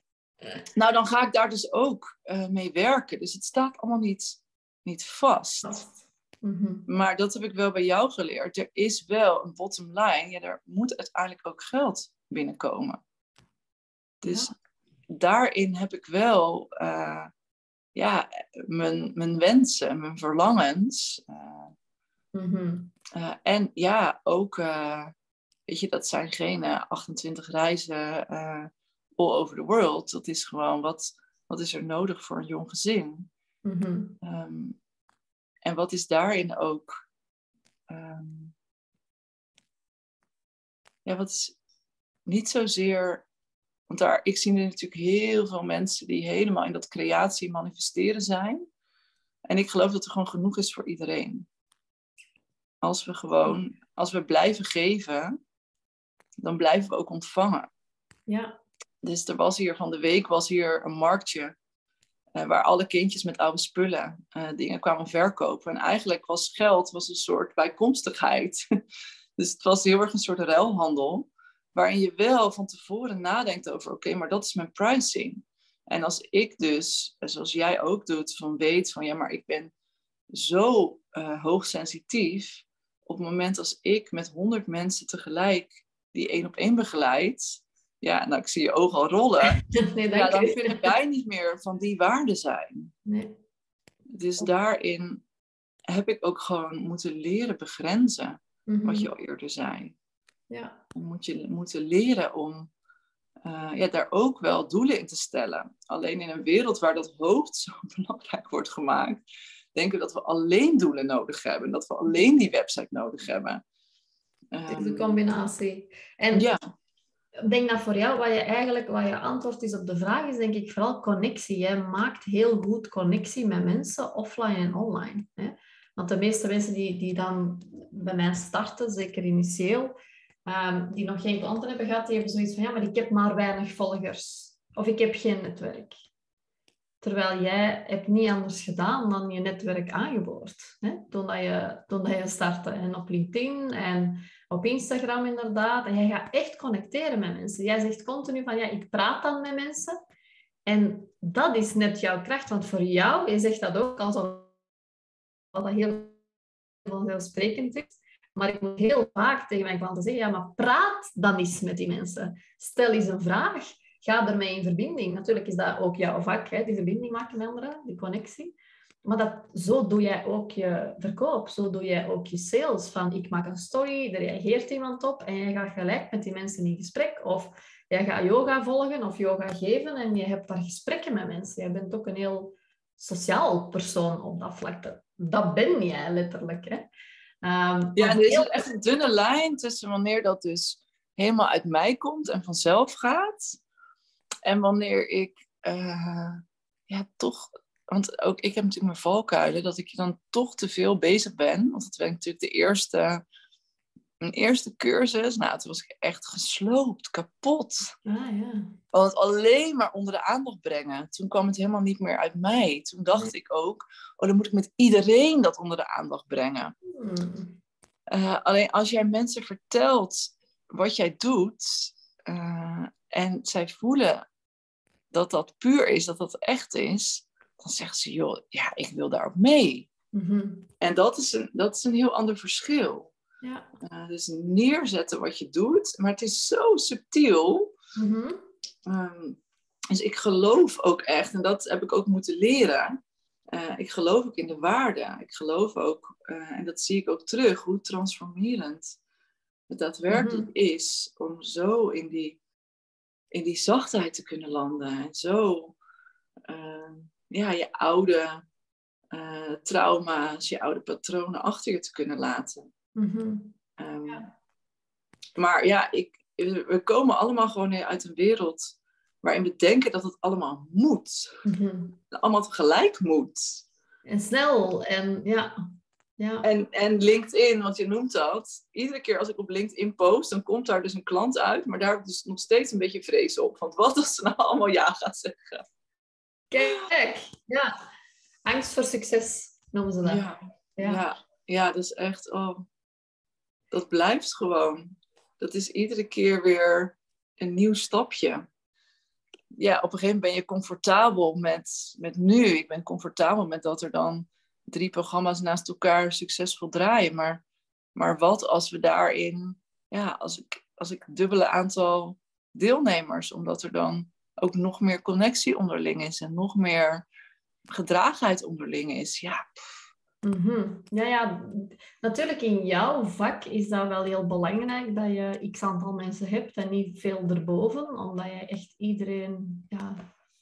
nou dan ga ik daar dus ook uh, mee werken. Dus het staat allemaal niet, niet vast. Mhm. Maar dat heb ik wel bij jou geleerd. Er is wel een bottom line. Ja, er moet uiteindelijk ook geld binnenkomen. Dus daarin heb ik wel uh, ja, mijn, mijn wensen, mijn verlangens. Uh, Mhm. en ja, ook, weet je, dat zijn geen 28 reizen all over the world. Dat is gewoon wat, wat is er nodig voor een jong gezin. Mhm. Um, en wat is daarin ook. Um, ja, wat is niet zozeer. Want daar, ik zie nu natuurlijk heel veel mensen die helemaal in dat creatie manifesteren zijn. En ik geloof dat er gewoon genoeg is voor iedereen. Als we gewoon, als we blijven geven, dan blijven we ook ontvangen. Ja. Dus er was hier van de week was hier een marktje uh, waar alle kindjes met oude spullen uh, dingen kwamen verkopen. En eigenlijk was geld was een soort bijkomstigheid. dus het was heel erg een soort ruilhandel, waarin je wel van tevoren nadenkt over, oké, okay, maar dat is mijn pricing. En als ik dus, zoals jij ook doet, van weet van ja, maar ik ben zo uh, hoogsensitief. Op het moment als ik met honderd mensen tegelijk die één op één begeleid, ja, nou ik zie je ogen al rollen, Nee, ja, dan kunnen wij niet meer van die waarde zijn. Nee. Dus daarin heb ik ook gewoon moeten leren begrenzen, Mhm. wat je al eerder zei. Ja. Dan moet je moeten leren om uh, ja, daar ook wel doelen in te stellen. Alleen in een wereld waar dat hoofd zo belangrijk wordt gemaakt, denken we dat we alleen doelen nodig hebben. Dat we alleen die website nodig hebben. Het is een combinatie. En ja, ik denk dat voor jou, wat je eigenlijk, wat je antwoord is op de vraag, is denk ik vooral connectie. Jij maakt heel goed connectie met mensen, offline en online. Hè? Want de meeste mensen die, die dan bij mij starten, zeker initieel, um, die nog geen klanten hebben gehad, die hebben zoiets van, ja, maar ik heb maar weinig volgers. Of ik heb geen netwerk. Terwijl jij hebt niet anders gedaan dan je netwerk aangeboord. Hè? Toen, dat je, toen dat je startte. En op LinkedIn en op Instagram inderdaad. En jij gaat echt connecteren met mensen. Jij zegt continu van, ja, ik praat dan met mensen. En dat is net jouw kracht. Want voor jou, je zegt dat ook alsof dat heel vanzelfsprekend is. Maar ik moet heel vaak tegen mijn klanten zeggen, ja, maar praat dan eens met die mensen. Stel eens een vraag. Ga ermee in verbinding. Natuurlijk is dat ook jouw vak, hè? die verbinding maken met anderen, die connectie. Maar dat, zo doe jij ook je verkoop. Zo doe jij ook je sales. Van ik maak een story, er reageert iemand op en je gaat gelijk met die mensen in gesprek. Of jij gaat yoga volgen of yoga geven en je hebt daar gesprekken met mensen. Je bent ook een heel sociaal persoon op dat vlak. Dat, dat ben jij letterlijk. Hè? Um, ja, er is heel... echt een dunne lijn tussen wanneer dat dus helemaal uit mij komt en vanzelf gaat. En wanneer ik uh, ja, toch want ook ik heb natuurlijk mijn valkuilen, dat ik dan toch te veel bezig ben. Want dat ben ik natuurlijk de eerste, mijn eerste cursus. Nou, toen was ik echt gesloopt, kapot. Ah, ja. Want alleen maar onder de aandacht brengen. Toen kwam het helemaal niet meer uit mij. Toen dacht nee. ik ook, oh, dan moet ik met iedereen dat onder de aandacht brengen. Hmm. Uh, alleen als jij mensen vertelt wat jij doet uh, en zij voelen dat dat puur is, dat dat echt is, dan zegt ze, joh, ja, ik wil daar ook mee. Mm-hmm. En dat is, een, dat is een heel ander verschil. Ja. Uh, dus neerzetten wat je doet, maar het is zo subtiel. Mm-hmm. Um, dus ik geloof ook echt, en dat heb ik ook moeten leren. Uh, ik geloof ook in de waarde. Ik geloof ook, uh, en dat zie ik ook terug, hoe transformerend het daadwerkelijk Mm-hmm. is om zo in die, in die zachtheid te kunnen landen. En zo uh, ja, je oude uh, trauma's, je oude patronen achter je te kunnen laten. Mm-hmm. Um, Ja. Maar ja, ik, we komen allemaal gewoon uit een wereld waarin we denken dat het allemaal moet. Mm-hmm. Allemaal tegelijk moet. En snel en ja. ja. En, en LinkedIn, want je noemt dat. Iedere keer als ik op LinkedIn post, dan komt daar dus een klant uit. Maar daar heb ik dus nog steeds een beetje vrees op. Want wat als ze nou allemaal ja gaat zeggen? Kijk, ja. Angst voor succes noemen ze dat. Ja, ja. ja, dat is echt, oh, dat blijft gewoon. Dat is iedere keer weer een nieuw stapje. Ja, op een gegeven moment ben je comfortabel met, met nu. Ik ben comfortabel met dat er dan drie programma's naast elkaar succesvol draaien. Maar, maar wat als we daarin, ja, als ik, als ik dubbele aantal deelnemers, omdat er dan ook nog meer connectie onderling is en nog meer gedragenheid onderling is. Ja, Mm Ja, ja, natuurlijk in jouw vak is dat wel heel belangrijk dat je x aantal mensen hebt en niet veel erboven, omdat je echt iedereen ja,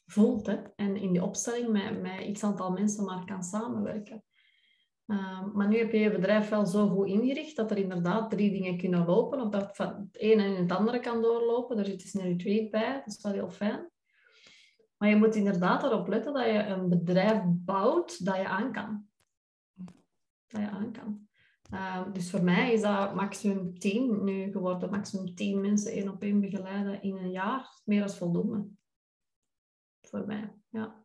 voelt. Hè? En in die opstelling met, met x aantal mensen maar kan samenwerken. Ehm, maar nu heb je je bedrijf wel zo goed ingericht dat er inderdaad drie dingen kunnen lopen, of dat van het ene en het andere kan doorlopen. Daar zit dus een retreat bij, dat is wel heel fijn. Maar je moet inderdaad erop letten dat je een bedrijf bouwt dat je aan kan dat je aan kan. Ehm, dus voor mij is dat maximum 10 nu geworden. Maximum 10 mensen één op één begeleiden in een jaar. Meer dan voldoende. Voor mij, ja.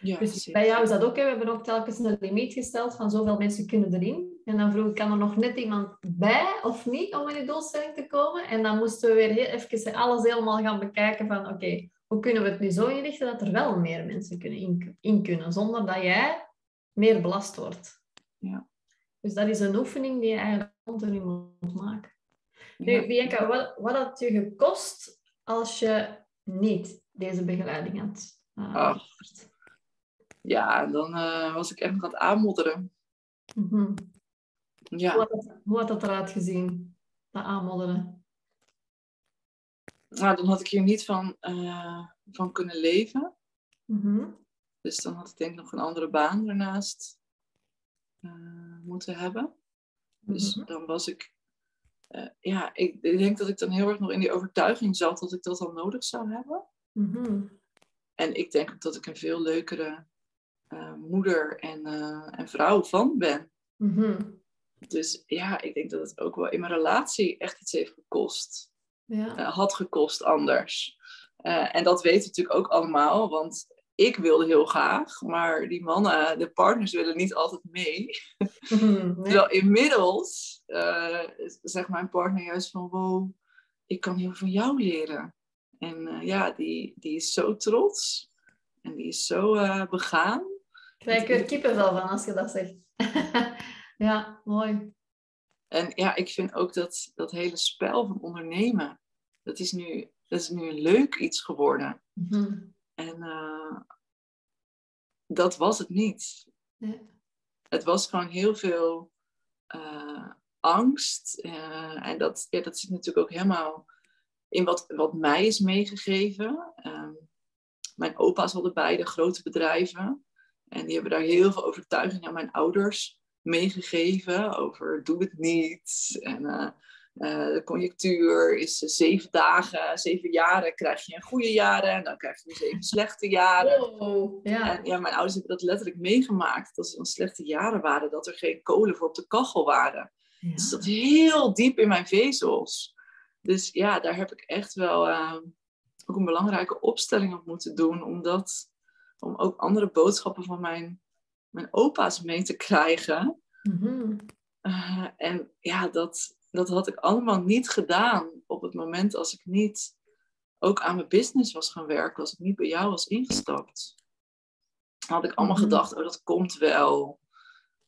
Ja dus bij jou is dat ook. Hè. We hebben ook telkens een limiet gesteld van zoveel mensen kunnen erin. En dan vroeg ik, kan er nog net iemand bij of niet om in die doelstelling te komen? En dan moesten we weer heel even alles helemaal gaan bekijken van oké, hoe kunnen we het nu zo inrichten dat er wel meer mensen kunnen in, in kunnen, zonder dat jij meer belast wordt. Ja. Dus dat is een oefening die je eigenlijk continu moet maken. Nu, Bianca, wat, wat had je gekost als je niet deze begeleiding had uh, Ja, dan uh, was ik echt nog aan het aanmodderen. Mm ja. hoe, had het, hoe had dat eruit gezien, dat aanmodderen? Nou, dan had ik hier niet van, uh, van kunnen leven. Mm Dus dan had ik denk ik nog een andere baan daarnaast uh, moeten hebben. Dus mhm. dan was ik, ja, ik, ik, denk dat ik dan heel erg nog in die overtuiging zat dat ik dat al nodig zou hebben. Mhm. En ik denk ook dat ik een veel leukere uh, moeder en, en vrouw van ben. Mhm. Dus ja, ik denk dat het ook wel in mijn relatie echt iets heeft gekost. Ja. had gekost anders. en dat weten we natuurlijk ook allemaal, want ik wilde heel graag, maar die mannen, de partners willen niet altijd mee. Mm, Terwijl inmiddels zegt mijn partner juist van, wow, ik kan heel veel van jou leren. En ja, die, die is zo trots en die is zo uh, begaan. Krijg er wel van als je dat zegt. ja, mooi. En ja, ik vind ook dat dat hele spel van ondernemen, dat is nu, dat is nu een leuk iets geworden. Mm en uh, dat was het niet. Het was gewoon heel veel uh, angst. Uh, en dat, ja, dat zit natuurlijk ook helemaal in wat, wat mij is meegegeven. Um, mijn opa's hadden beide grote bedrijven. En die hebben daar heel veel overtuiging aan mijn ouders meegegeven. Over doe het niet. En uh, de conjunctuur is uh, zeven dagen, zeven jaren krijg je een goede jaren en dan krijg je zeven slechte jaren. Oh, ja. En ja, mijn ouders hebben dat letterlijk meegemaakt. Dat er dan slechte jaren waren, dat er geen kolen voor op de kachel waren. Ja. Dus dat heel diep in mijn vezels. Dus ja, daar heb ik echt wel uh, ook een belangrijke opstelling op moeten doen. Omdat, om ook andere boodschappen van mijn, mijn opa's mee te krijgen. Mm -hmm. en ja, dat, dat had ik allemaal niet gedaan op het moment als ik niet ook aan mijn business was gaan werken, als ik niet bij jou was ingestapt. Had ik allemaal mhm. gedacht, oh dat komt wel.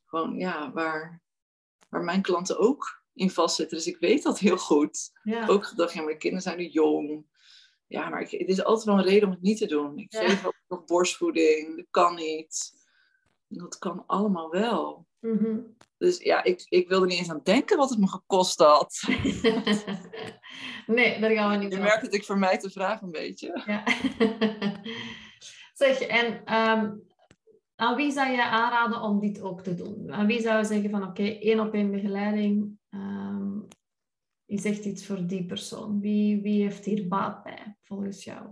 Gewoon ja, waar, waar mijn klanten ook in vastzitten. Dus ik weet dat heel goed. Ook gedacht, ja, mijn kinderen zijn nu jong. Ja, maar ik, het is altijd wel een reden om het niet te doen. Ik geef ook nog borstvoeding, dat kan niet. Dat kan allemaal wel. Mhm. Dus ja, ik, ik wilde niet eens aan denken wat het me gekost had. nee, daar gaan we niet Je merkt dat ik voor mij te vragen een beetje. Ja. zeg, en ehm, aan wie zou je aanraden om dit ook te doen? Aan wie zou je zeggen van oké, één op één begeleiding um, is echt iets voor die persoon? Wie, wie heeft hier baat bij, volgens jou?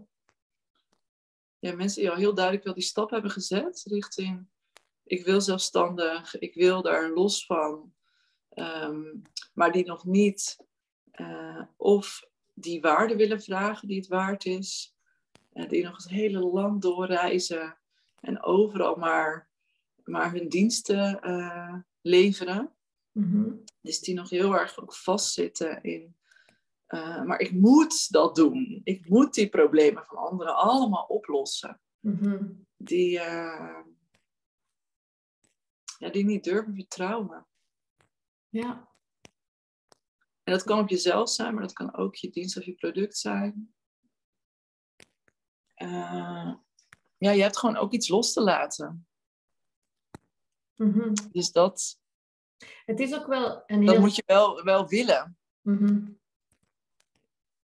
Ja, mensen die al heel duidelijk wel die stap hebben gezet richting ik wil zelfstandig, ik wil daar los van, ehm, maar die nog niet uh, of die waarde willen vragen die het waard is, uh, die nog het hele land doorreizen en overal maar maar hun diensten eh, leveren. Mhm. Dus die nog heel erg ook vastzitten in. eh, maar ik moet dat doen. Ik moet die problemen van anderen allemaal oplossen. Mhm. Die, eh, ja, die niet durven vertrouwen. Ja. En dat kan op jezelf zijn, maar dat kan ook je dienst of je product zijn. Eh, ja, je hebt gewoon ook iets los te laten. Mhm. Dus dat, Het is ook wel een dat heel... moet je wel, wel willen. Mhm.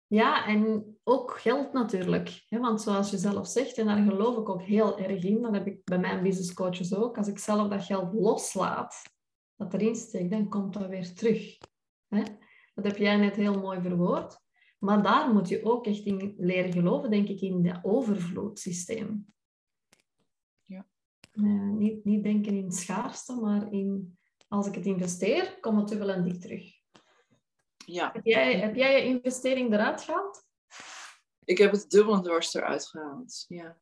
Ja, en ook geld natuurlijk. Hè? Want zoals je zelf zegt, en daar geloof ik ook heel erg in, dat heb ik bij mijn business coaches ook, als ik zelf dat geld loslaat, dat erin steek, dan komt dat weer terug. Hè? Dat heb jij net heel mooi verwoord. Maar daar moet je ook echt in leren geloven, denk ik, in dat overvloedsysteem. Ja. Eh, niet, niet denken in schaarste, maar in als ik het investeer, komt het dubbel en dik terug. Ja, Heb jij, heb jij je investering eruit gehaald? ik heb het dubbel en dwars eruit gehaald. Ja.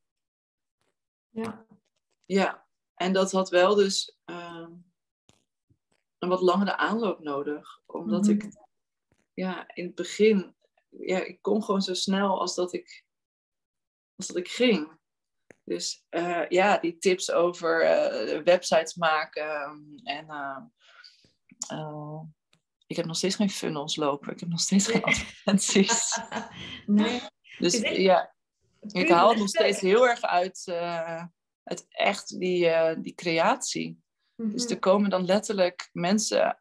Ja. ja, en dat had wel dus ehm, een wat langere aanloop nodig. Omdat Mhm. ik ja, in het begin, ja, ik kon gewoon zo snel als dat ik, als dat ik ging. Dus eh, ja, die tips over eh, websites maken en eh, eh, ik heb nog steeds geen funnels lopen. Ik heb nog steeds geen advertenties. nee. Dus het- ja, ik haal het nog steeds heel erg uit, uit echt die, die creatie. Dus Mhm. er komen dan letterlijk mensen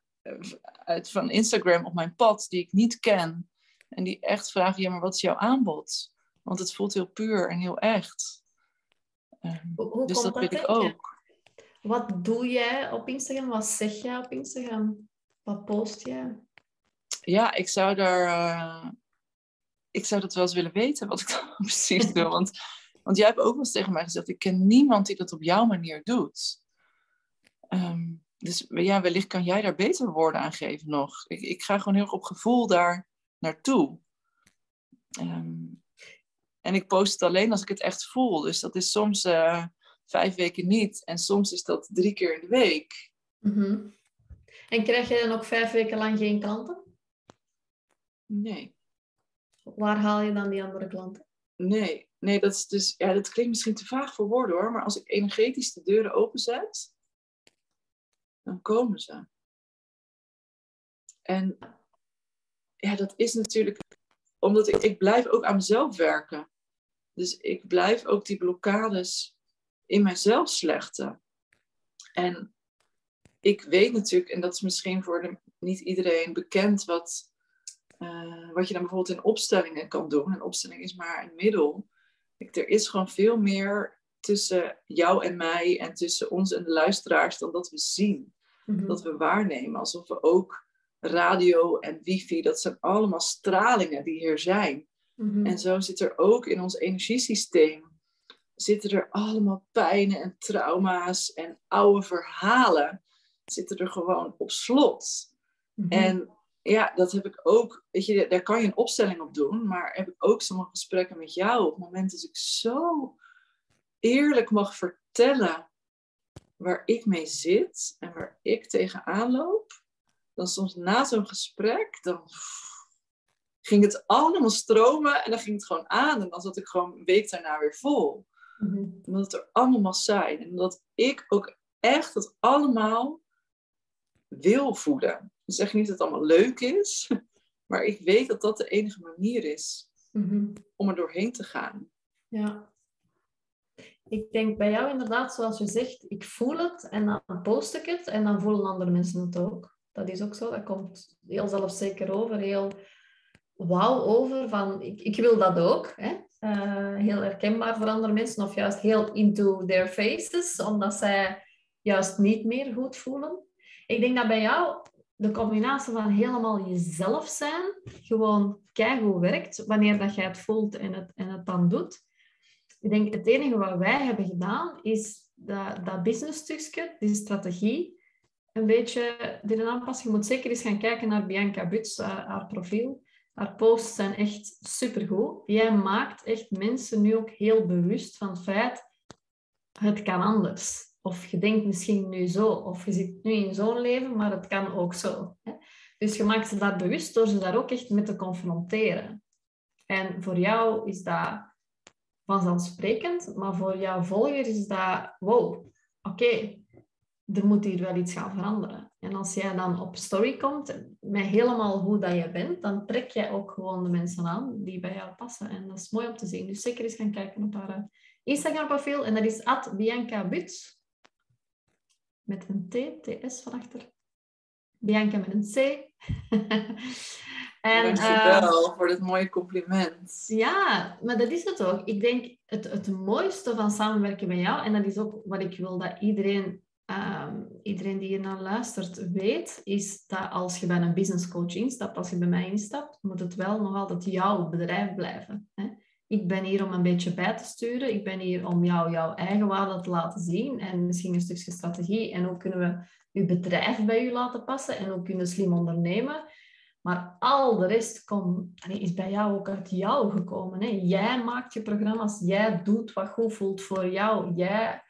uit, van Instagram op mijn pad die ik niet ken. En die echt vragen, ja, maar wat is jouw aanbod? Want het voelt heel puur en heel echt. Ehm, Hoe, hoe dus komt dat wil ik ook. Wat doe jij op Instagram? Wat zeg jij op Instagram? Wat post jij? Ja, ik zou daar... eh, ik zou dat wel eens willen weten, wat ik dan precies doe. Want, want jij hebt ook wel eens tegen mij gezegd, ik ken niemand die dat op jouw manier doet. Ehm, dus ja, wellicht kan jij daar beter woorden aan geven nog. Ik, ik ga gewoon heel erg op gevoel daar naartoe. Ehm, en ik post het alleen als ik het echt voel. Dus dat is soms eh, vijf weken niet. En soms is dat drie keer in de week. Mhm. En krijg je dan ook vijf weken lang geen klanten? Nee. Waar haal je dan die andere klanten? Nee, nee, dat is dus, ja, dat klinkt misschien te vaag voor woorden hoor, maar als ik energetisch de deuren openzet, dan komen ze. En ja, dat is natuurlijk omdat ik, ik blijf ook aan mezelf werken. Dus ik blijf ook die blokkades in mijzelf slechten. En ik weet natuurlijk, en dat is misschien voor de, niet iedereen bekend, wat, eh, wat je dan bijvoorbeeld in opstellingen kan doen. Een opstelling is maar een middel. Ik, er is gewoon veel meer tussen jou en mij en tussen ons en de luisteraars dan dat we zien, Mhm. dat we waarnemen. Alsof we ook radio en wifi, dat zijn allemaal stralingen die hier zijn. Mhm. En zo zit er ook in ons energiesysteem, zitten er allemaal pijnen en trauma's en oude verhalen, zitten er gewoon op slot. Mhm. En ja, dat heb ik ook, weet je, daar kan je een opstelling op doen, maar heb ik ook sommige gesprekken met jou op het moment dat ik zo eerlijk mag vertellen waar ik mee zit en waar ik tegenaan loop, dan soms na zo'n gesprek, dan ging het allemaal stromen en dan ging het gewoon aan en dan zat ik gewoon een week daarna weer vol. Mhm. Omdat het er allemaal zijn en omdat ik ook echt het allemaal wil voeden. Ik zeg niet dat het allemaal leuk is, maar ik weet dat dat de enige manier is Mhm. om er doorheen te gaan. Ja. Ik denk bij jou inderdaad, zoals je zegt, ik voel het en dan post ik het en dan voelen andere mensen het ook. Dat is ook zo, dat komt heel zelfzeker over, heel wauw over van ik, ik wil dat ook. Hè? Eh, heel herkenbaar voor andere mensen of juist heel into their faces, omdat zij juist niet meer goed voelen. Ik denk dat bij jou de combinatie van helemaal jezelf zijn gewoon keigoed werkt wanneer dat jij het voelt en het, en het dan doet. Ik denk het enige wat wij hebben gedaan is dat, dat business stukje, die strategie, een beetje dit aanpassen. Je moet zeker eens gaan kijken naar Bianca Buts, haar, haar profiel. Haar posts zijn echt supergoed. Jij maakt echt mensen nu ook heel bewust van het feit, het kan anders. Of je denkt misschien nu zo, of je zit nu in zo'n leven, maar het kan ook zo. Dus je maakt ze daar bewust door ze daar ook echt mee te confronteren. En voor jou is dat vanzelfsprekend, maar voor jouw volger is dat, wow, oké, er moet hier wel iets gaan veranderen. En als jij dan op story komt met helemaal hoe dat je bent, dan trek jij ook gewoon de mensen aan die bij jou passen. En dat is mooi om te zien. Dus zeker eens gaan kijken op haar eh, Instagram-profiel. En dat is at Bianca Buts. Met een T, TS van achter. Bianca met een C. en, Dankjewel uh, voor dit mooie compliment. Ja, maar dat is het ook. Ik denk het, het mooiste van samenwerken met jou, en dat is ook wat ik wil dat iedereen Ehm, iedereen die hier naar luistert weet, is dat als je bij een business coach instapt, als je bij mij instapt, moet het wel nog altijd jouw bedrijf blijven. Hè? Ik ben hier om een beetje bij te sturen. Ik ben hier om jou jouw eigen waarde te laten zien en misschien een stukje strategie. En hoe kunnen we je bedrijf bij je laten passen en hoe kunnen slim ondernemen. Maar al de rest is bij jou ook uit jou gekomen. Hè? Jij maakt je programma's, jij doet wat goed voelt voor jou. Jij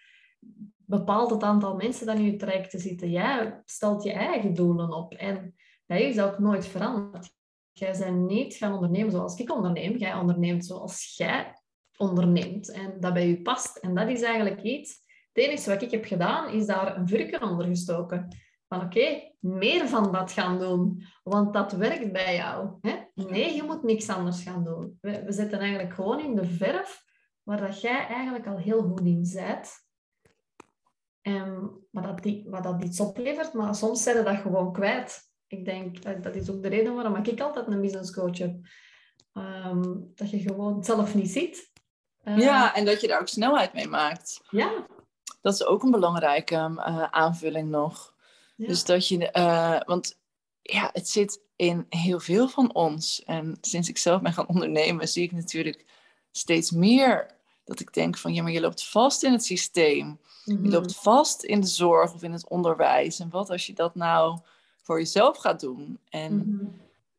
bepaalt het aantal mensen dat in je traject te zitten. Jij stelt je eigen doelen op. En dat is ook nooit veranderd. Jij bent niet gaan ondernemen zoals ik onderneem. Jij onderneemt zoals jij onderneemt. En dat bij je past. En dat is eigenlijk iets... Het enige wat ik heb gedaan, is daar een vurken onder gestoken. Van oké, meer van dat gaan doen. Want dat werkt bij jou. Hè? Nee, je moet niks anders gaan doen. We, we zitten eigenlijk gewoon in de verf waar dat jij eigenlijk al heel goed in bent. Um, wat, dat die, wat dat iets oplevert, maar soms zijn dat gewoon kwijt. Ik denk, dat, dat is ook de reden waarom ik altijd een business coach heb. Ehm, dat je gewoon zelf niet ziet. Uh, ja, en dat je daar ook snelheid mee maakt. Ja. Dat is ook een belangrijke uh, aanvulling nog. Dus dat je, uh, want ja, het zit in heel veel van ons. En sinds ik zelf ben gaan ondernemen, zie ik natuurlijk steeds meer dat ik denk van ja, maar je loopt vast in het systeem. Je loopt vast in de zorg of in het onderwijs. En wat als je dat nou voor jezelf gaat doen? En mhm.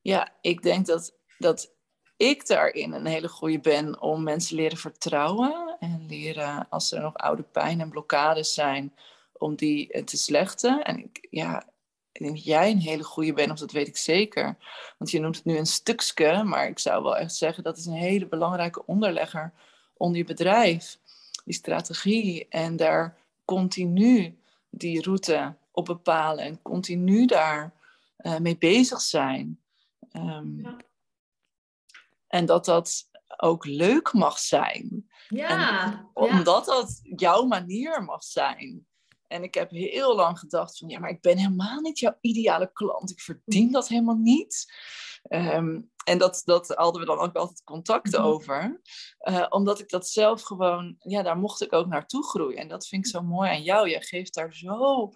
ja, ik denk dat, dat ik daarin een hele goede ben om mensen leren vertrouwen. En leren als er nog oude pijn en blokkades zijn, om die eh, te slechten. En ik, ja, ik denk dat jij een hele goede bent, of dat weet ik zeker. Want je noemt het nu een stukske, maar ik zou wel echt zeggen dat is een hele belangrijke onderlegger onder je bedrijf. Die strategie en daar continu die route op bepalen en continu daar uh, mee bezig zijn. Um, ja. En dat dat ook leuk mag zijn. Ja, en omdat dat jouw manier mag zijn. En ik heb heel lang gedacht van, ja, maar ik ben helemaal niet jouw ideale klant. Ik verdien dat helemaal niet. Um, en dat, dat hadden we dan ook altijd contact mhm. over. Uh, omdat ik dat zelf gewoon, ja, daar mocht ik ook naartoe groeien. En dat vind ik zo mooi aan jou. Je geeft daar zo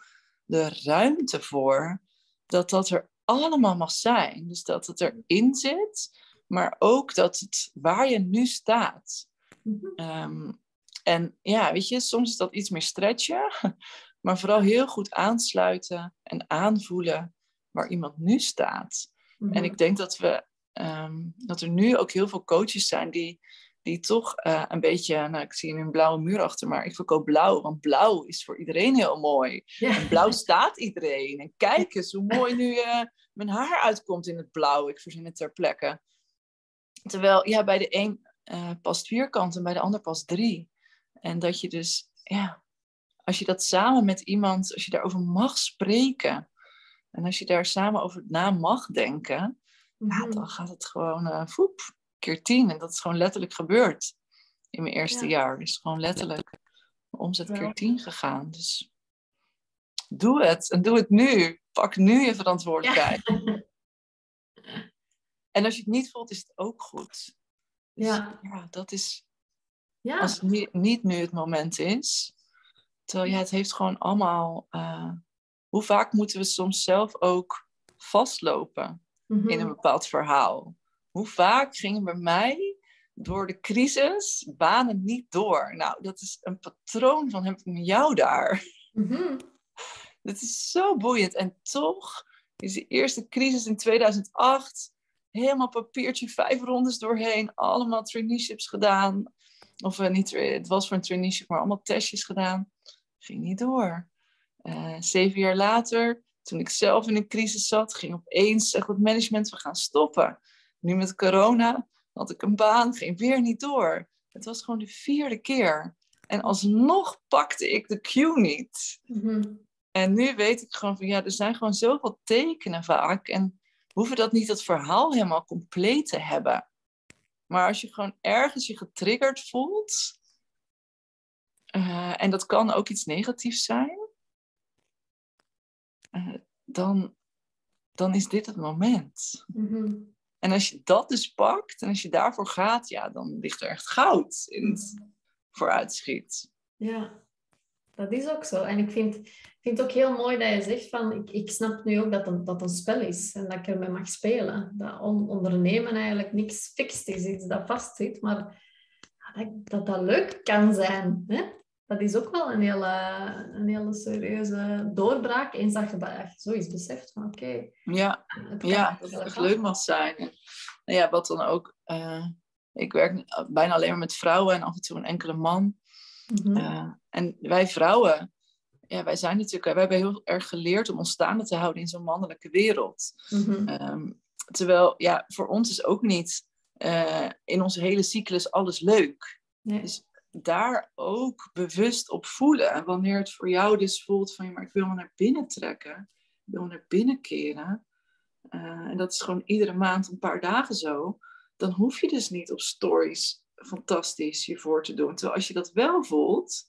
de ruimte voor dat dat er allemaal mag zijn. Dus dat het erin zit, maar ook dat het waar je nu staat. Um, en ja, weet je, soms is dat iets meer stretchen, maar vooral heel goed aansluiten en aanvoelen waar iemand nu staat. En mhm. ik denk dat we Ehm, dat er nu ook heel veel coaches zijn die, die toch uh, een beetje, nou ik zie een blauwe muur achter, maar ik verkoop blauw, want blauw is voor iedereen heel mooi. En blauw staat iedereen. En kijk eens hoe mooi nu uh, mijn haar uitkomt in het blauw. Ik verzin het ter plekke. Terwijl, ja, bij de een uh, past vierkant en bij de ander past drie. En dat je dus, ja, als je dat samen met iemand, als je daarover mag spreken, en als je daar samen over na mag denken, ja, mhm. dan gaat het gewoon uh, voep, keer tien. En dat is gewoon letterlijk gebeurd in mijn eerste jaar. Is gewoon letterlijk mijn omzet keer tien gegaan. Dus doe het. En doe het nu. Pak nu je verantwoordelijkheid. en als je het niet voelt, is het ook goed. Dus, ja. ja, dat is... Ja. Als het niet, niet, nu het moment is. Terwijl ja, het heeft gewoon allemaal... Uh, hoe vaak moeten we soms zelf ook vastlopen? In een mhm. bepaald verhaal. Hoe vaak gingen bij mij door de crisis banen niet door? Nou, dat is een patroon van heb ik met jou daar. Mm Dat is zo boeiend. En toch is de eerste crisis in 2008 helemaal papiertje, vijf rondes doorheen, allemaal traineeships gedaan. Of uh, niet, het was voor een traineeship, maar allemaal testjes gedaan. ging niet door. Uh, zeven jaar later, toen ik zelf in een crisis zat, ging opeens zeg, het management, we gaan stoppen. Nu met corona had ik een baan, ging weer niet door. Het was gewoon de vierde keer. En alsnog pakte ik de cue niet. Mhm. En nu weet ik gewoon van ja, er zijn gewoon zoveel tekenen vaak. En we hoeven dat niet het verhaal helemaal compleet te hebben. Maar als je gewoon ergens je getriggerd voelt, eh, en dat kan ook iets negatiefs zijn, uh, dan, dan is dit het moment. Mhm. En als je dat dus pakt en als je daarvoor gaat, ja, dan ligt er echt goud in het vooruitschiet. Ja, dat is ook zo. En ik vind, vind het ook heel mooi dat je zegt van, ik, ik snap nu ook dat het, dat een spel is en dat ik ermee mag spelen. Dat on, ondernemen eigenlijk niks fixt is, iets dat vastzit, maar dat, dat dat leuk kan zijn. Hè? Dat is ook wel een hele, een hele serieuze doorbraak, eens dat je, dat je zoiets beseft van, oké. Ja, het kan ja wel dat het leuk mag zijn. En, nou ja, wat dan ook, eh, ik werk bijna alleen maar met vrouwen en af en toe een enkele man. Mhm. Uh, en wij vrouwen, ja, wij zijn natuurlijk, wij hebben heel erg geleerd om ons staande te houden in zo'n mannelijke wereld. Mhm. Ehm, terwijl, ja, voor ons is ook niet uh, in onze hele cyclus alles leuk. Nee. Dus daar ook bewust op voelen. En wanneer het voor jou dus voelt van, ja, maar ik wil me naar binnen trekken. Ik wil me naar binnen keren. Uh, en dat is gewoon iedere maand een paar dagen zo. Dan hoef je dus niet op stories fantastisch je voor te doen. Terwijl als je dat wel voelt,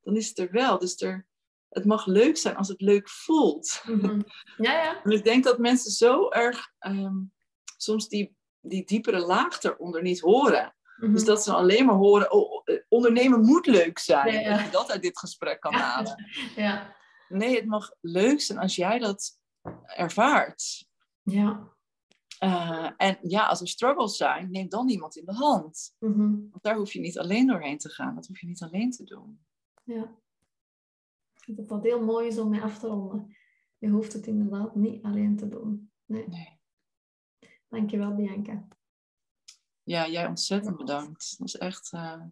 dan is het er wel. Dus er, het mag leuk zijn als het leuk voelt. Mhm. Ja, ja. En ik denk dat mensen zo erg um, soms die, die diepere laag eronder niet horen. Mhm. Dus dat ze alleen maar horen, oh, ondernemen moet leuk zijn. Ja, ja. Dat je dat uit dit gesprek kan halen. ja. Nee, het mag leuk zijn als jij dat ervaart. ja. Uh, en ja, als er struggles zijn, neem dan iemand in de hand. Mhm. Want daar hoef je niet alleen doorheen te gaan. Dat hoef je niet alleen te doen. Ja. Ik vind dat dat heel mooi is om mee af te ronden. Je hoeft het inderdaad niet alleen te doen. Nee. Nee. Dankjewel, Bianca. Ja, jij ontzettend bedankt. Dat is echt, uh,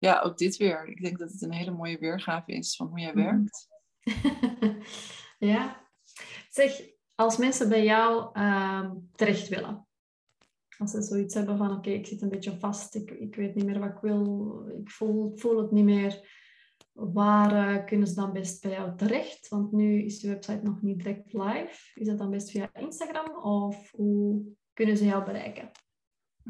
ja, ook dit weer. Ik denk dat het een hele mooie weergave is van hoe jij Mhm. werkt. ja. Zeg, als mensen bij jou uh, terecht willen. Als ze zoiets hebben van, oké, ik zit een beetje vast, ik, ik weet niet meer wat ik wil, ik voel, voel het niet meer. Waar uh, kunnen ze dan best bij jou terecht? Want nu is je website nog niet direct live. Is dat dan best via Instagram of hoe kunnen ze jou bereiken?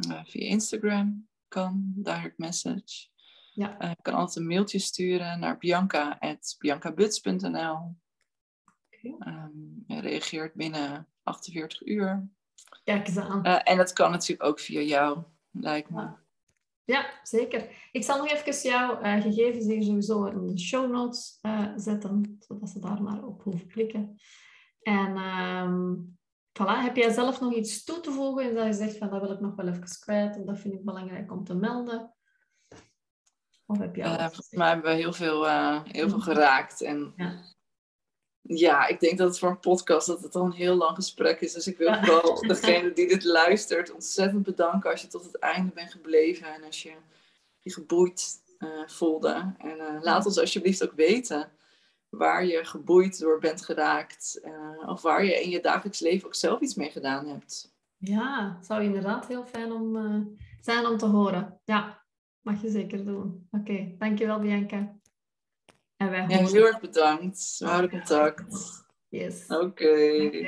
Uh, via Instagram kan, direct message. Ja. Uh, je kan altijd een mailtje sturen naar bianca.biancabuts.nl Okay. Um, je reageert binnen 48 uur. Kijk eens aan. Uh, en dat kan natuurlijk ook via jou, lijkt me. Ja. ja, zeker. Ik zal nog even jouw uh, gegevens hier sowieso in de show notes zetten, zodat ze daar maar op hoeven klikken. En um, voilà, heb jij zelf nog iets toe te voegen en dat je zegt van dat wil ik nog wel even kwijt of dat vind ik belangrijk om te melden? Of heb je uh, volgens mij hebben we heel veel, uh, heel veel geraakt. En ja. ja. ik denk dat het voor een podcast dat het al een heel lang gesprek is. Dus ik wil ja. vooral degene die dit luistert ontzettend bedanken als je tot het einde bent gebleven. En als je je geboeid uh, voelde. En laat ons alsjeblieft ook weten waar je geboeid door bent geraakt. Of waar je in je dagelijks leven ook zelf iets mee gedaan hebt. Ja, het zou inderdaad heel fijn om, zijn om te horen. Ja, mag je zeker doen. Oké, okay, dankjewel Bianca. En wij ja, heel erg bedankt. We houden contact. Yes. Oké. Okay.